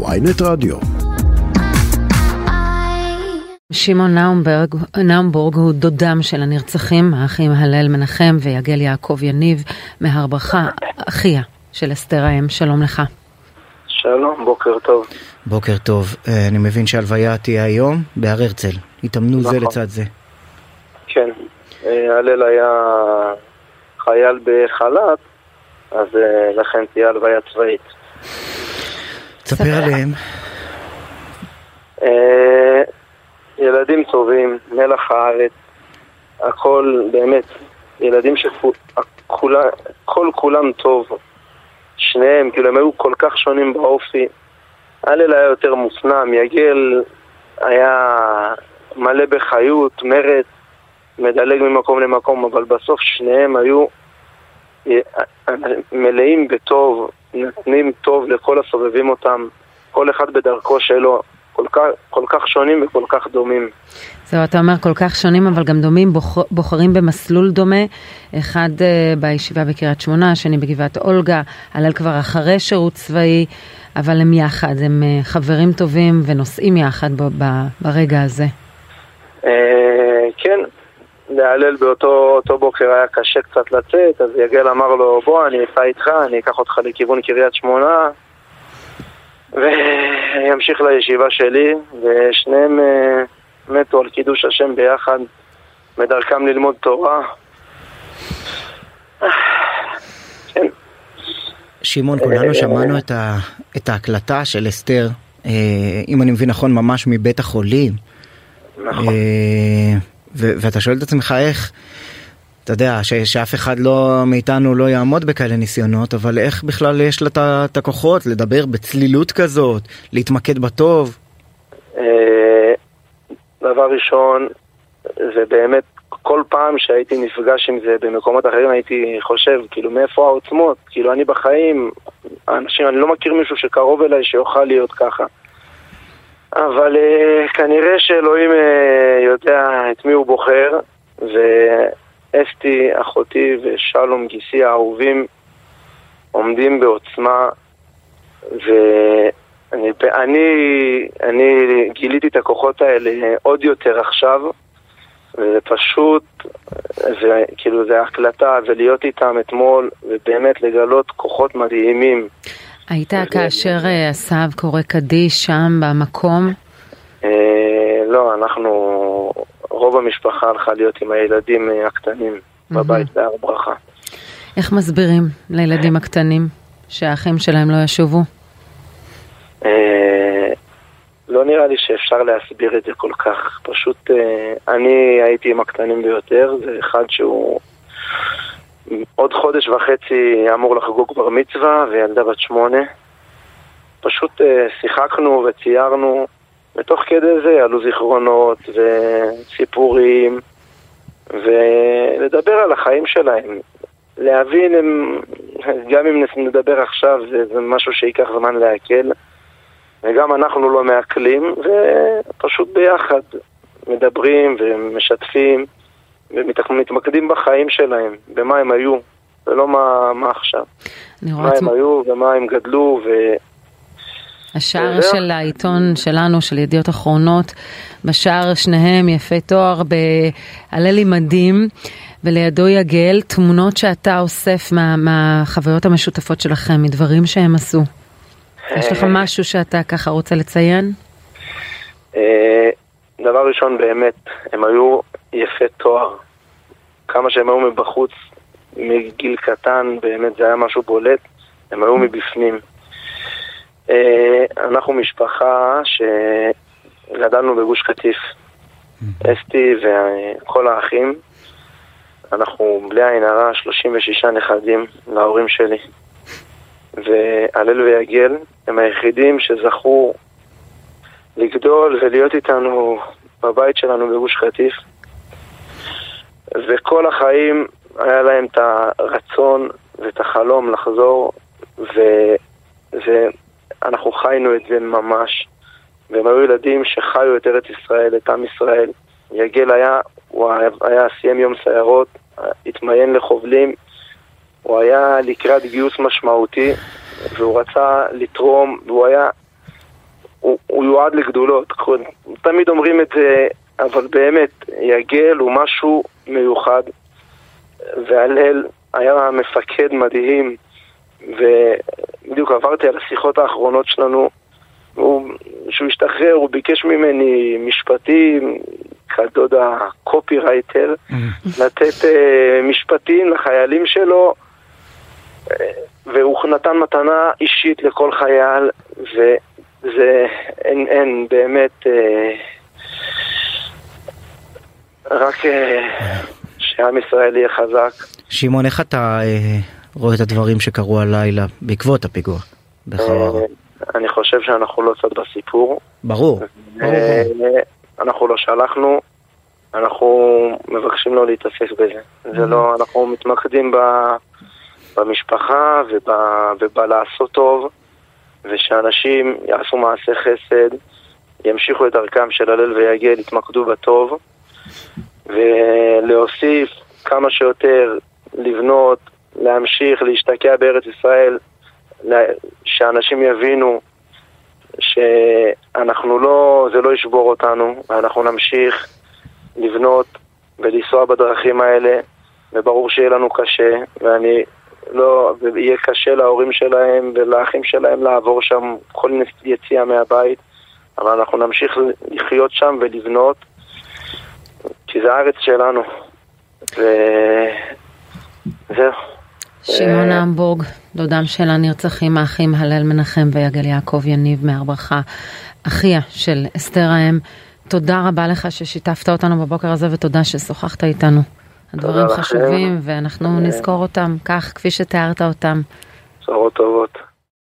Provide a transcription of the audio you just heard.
ויינט רדיו. שמעון נאומברג, נאומבורג הוא דודם של הנרצחים, האחים הלל מנחם ויגל יעקב יניב מהר ברכה, אחיה של אסתר האם, שלום לך. שלום, בוקר טוב. בוקר טוב. אה, אני מבין שהלוויה תהיה היום בהר הרצל. התאמנו זה נכון. לצד זה. כן, אה, הלל היה חייל בחל"ת, אז אה, לכן תהיה הלוויה צבאית. תספר עליהם. אה, ילדים טובים, מלח הארץ, הכל באמת, ילדים שכל כולם טוב, שניהם, כאילו הם היו כל כך שונים באופי. הלל היה יותר מופנם, יגל היה מלא בחיות, מרץ, מדלג ממקום למקום, אבל בסוף שניהם היו אה, מלאים בטוב, נותנים טוב לכל הסובבים אותם, כל אחד בדרכו שלו, כל כך, כל כך שונים וכל כך דומים. זהו, אתה אומר כל כך שונים אבל גם דומים, בוח, בוחרים במסלול דומה, אחד uh, בישיבה בקריית שמונה, השני בגבעת אולגה, הלל כבר אחרי שירות צבאי, אבל הם יחד, הם uh, חברים טובים ונוסעים יחד ב, ב, ברגע הזה. כן, להלל באותו אותו בוקר היה קשה קצת לצאת, אז יגל אמר לו, בוא, אני אסע איתך, אני אקח אותך לכיוון קריית שמונה, וימשיך לישיבה שלי, ושניהם אה, מתו על קידוש השם ביחד, בדרכם ללמוד תורה. כן, שמעון, כולנו שמענו את, ה, את ההקלטה של אסתר, אה, אם אני מבין נכון, ממש מבית החולים. נכון. אה, ו- ואתה שואל את עצמך איך, אתה יודע, ש- שאף אחד לא מאיתנו לא יעמוד בכאלה ניסיונות, אבל איך בכלל יש לה את הכוחות לדבר בצלילות כזאת, להתמקד בטוב? אה, דבר ראשון, זה באמת, כל פעם שהייתי נפגש עם זה במקומות אחרים הייתי חושב, כאילו, מאיפה העוצמות? כאילו, אני בחיים, האנשים, אני לא מכיר מישהו שקרוב אליי שיוכל להיות ככה. אבל אה, כנראה שאלוהים אה, יודע את מי הוא בוחר, ואסתי, אחותי ושלום גיסי האהובים עומדים בעוצמה, ואני אני, אני גיליתי את הכוחות האלה עוד יותר עכשיו, וזה פשוט, זה, כאילו זה הקלטה, ולהיות איתם אתמול, ובאמת לגלות כוחות מדהימים. היית כאשר הסב קורא קדיש שם במקום? אה, לא, אנחנו, רוב המשפחה הלכה להיות עם הילדים אה, הקטנים בבית בהר ברכה. איך מסבירים לילדים הקטנים שהאחים שלהם לא ישובו? אה, לא נראה לי שאפשר להסביר את זה כל כך. פשוט אה, אני הייתי עם הקטנים ביותר, זה אחד שהוא עוד חודש וחצי אמור לחגוג בר מצווה וילדה בת שמונה. פשוט אה, שיחקנו וציירנו, ותוך כדי זה עלו זיכרונות וסיפורים, ולדבר על החיים שלהם. להבין, הם, גם אם נדבר עכשיו, זה, זה משהו שייקח זמן לעכל. וגם אנחנו לא מעכלים, ופשוט ביחד מדברים ומשתפים ומתמקדים בחיים שלהם, במה הם היו, ולא מה, מה עכשיו. מה הם היו ומה הם גדלו, ו... השער. של העיתון שלנו, של ידיעות אחרונות, בשער שניהם יפי תואר בהלל מדהים, ולידו יגל תמונות שאתה אוסף מה, מהחוויות המשותפות שלכם, מדברים שהם עשו. יש לך משהו שאתה ככה רוצה לציין? דבר ראשון, באמת, הם היו יפי תואר. כמה שהם היו מבחוץ, מגיל קטן, באמת זה היה משהו בולט, הם היו מבפנים. אה, אנחנו משפחה שגדלנו בגוש קטיף. אסתי וכל האחים, אנחנו בלי עין הרע 36 נכדים להורים שלי. והלל ויגל הם היחידים שזכו לגדול ולהיות איתנו בבית שלנו בגוש קטיף. וכל החיים היה להם את הרצון ואת החלום לחזור, ו... ואנחנו חיינו את זה ממש. והם היו ילדים שחיו את ארץ ישראל, את עם ישראל. יגל היה, הוא היה סיים יום סיירות, התמיין לחובלים, הוא היה לקראת גיוס משמעותי, והוא רצה לתרום, והוא היה הוא, הוא יועד לגדולות. תמיד אומרים את זה, אבל באמת, יגל הוא משהו מיוחד, והלל היה מפקד מדהים, ובדיוק עברתי על השיחות האחרונות שלנו, כשהוא השתחרר הוא ביקש ממני משפטים, כדוד הקופירייטר, mm. לתת uh, משפטים לחיילים שלו, והוא נתן מתנה אישית לכל חייל, וזה, אין, אין, באמת, uh, רק uh, שעם ישראל יהיה חזק. שמעון, איך אתה uh, רואה את הדברים שקרו הלילה בעקבות הפיגוע בחווארה? אני חושב שאנחנו לא צד בסיפור. ברור. אנחנו לא שלחנו, אנחנו מבקשים לא להתעסק בזה. זה לא, אנחנו מתמקדים ב, במשפחה ובלעשות טוב, ושאנשים יעשו מעשה חסד, ימשיכו את דרכם של הלל ויגל, יתמקדו בטוב, ולהוסיף כמה שיותר לבנות, להמשיך, להשתקע בארץ ישראל, שאנשים יבינו שאנחנו לא, זה לא ישבור אותנו, אנחנו נמשיך לבנות ולנסוע בדרכים האלה, וברור שיהיה לנו קשה, ואני לא, ויהיה קשה להורים שלהם ולאחים שלהם לעבור שם כל יציאה מהבית, אבל אנחנו נמשיך לחיות שם ולבנות, כי זה הארץ שלנו. וזהו. שמעון אה, המבורג, דודם של הנרצחים האחים הלל מנחם ויגל יעקב יניב מהר ברכה, אחיה של אסתר האם. תודה רבה לך ששיתפת אותנו בבוקר הזה ותודה ששוחחת איתנו. הדברים חשובים ואנחנו נזכור אותם כך כפי שתיארת אותם. בשורות טובות.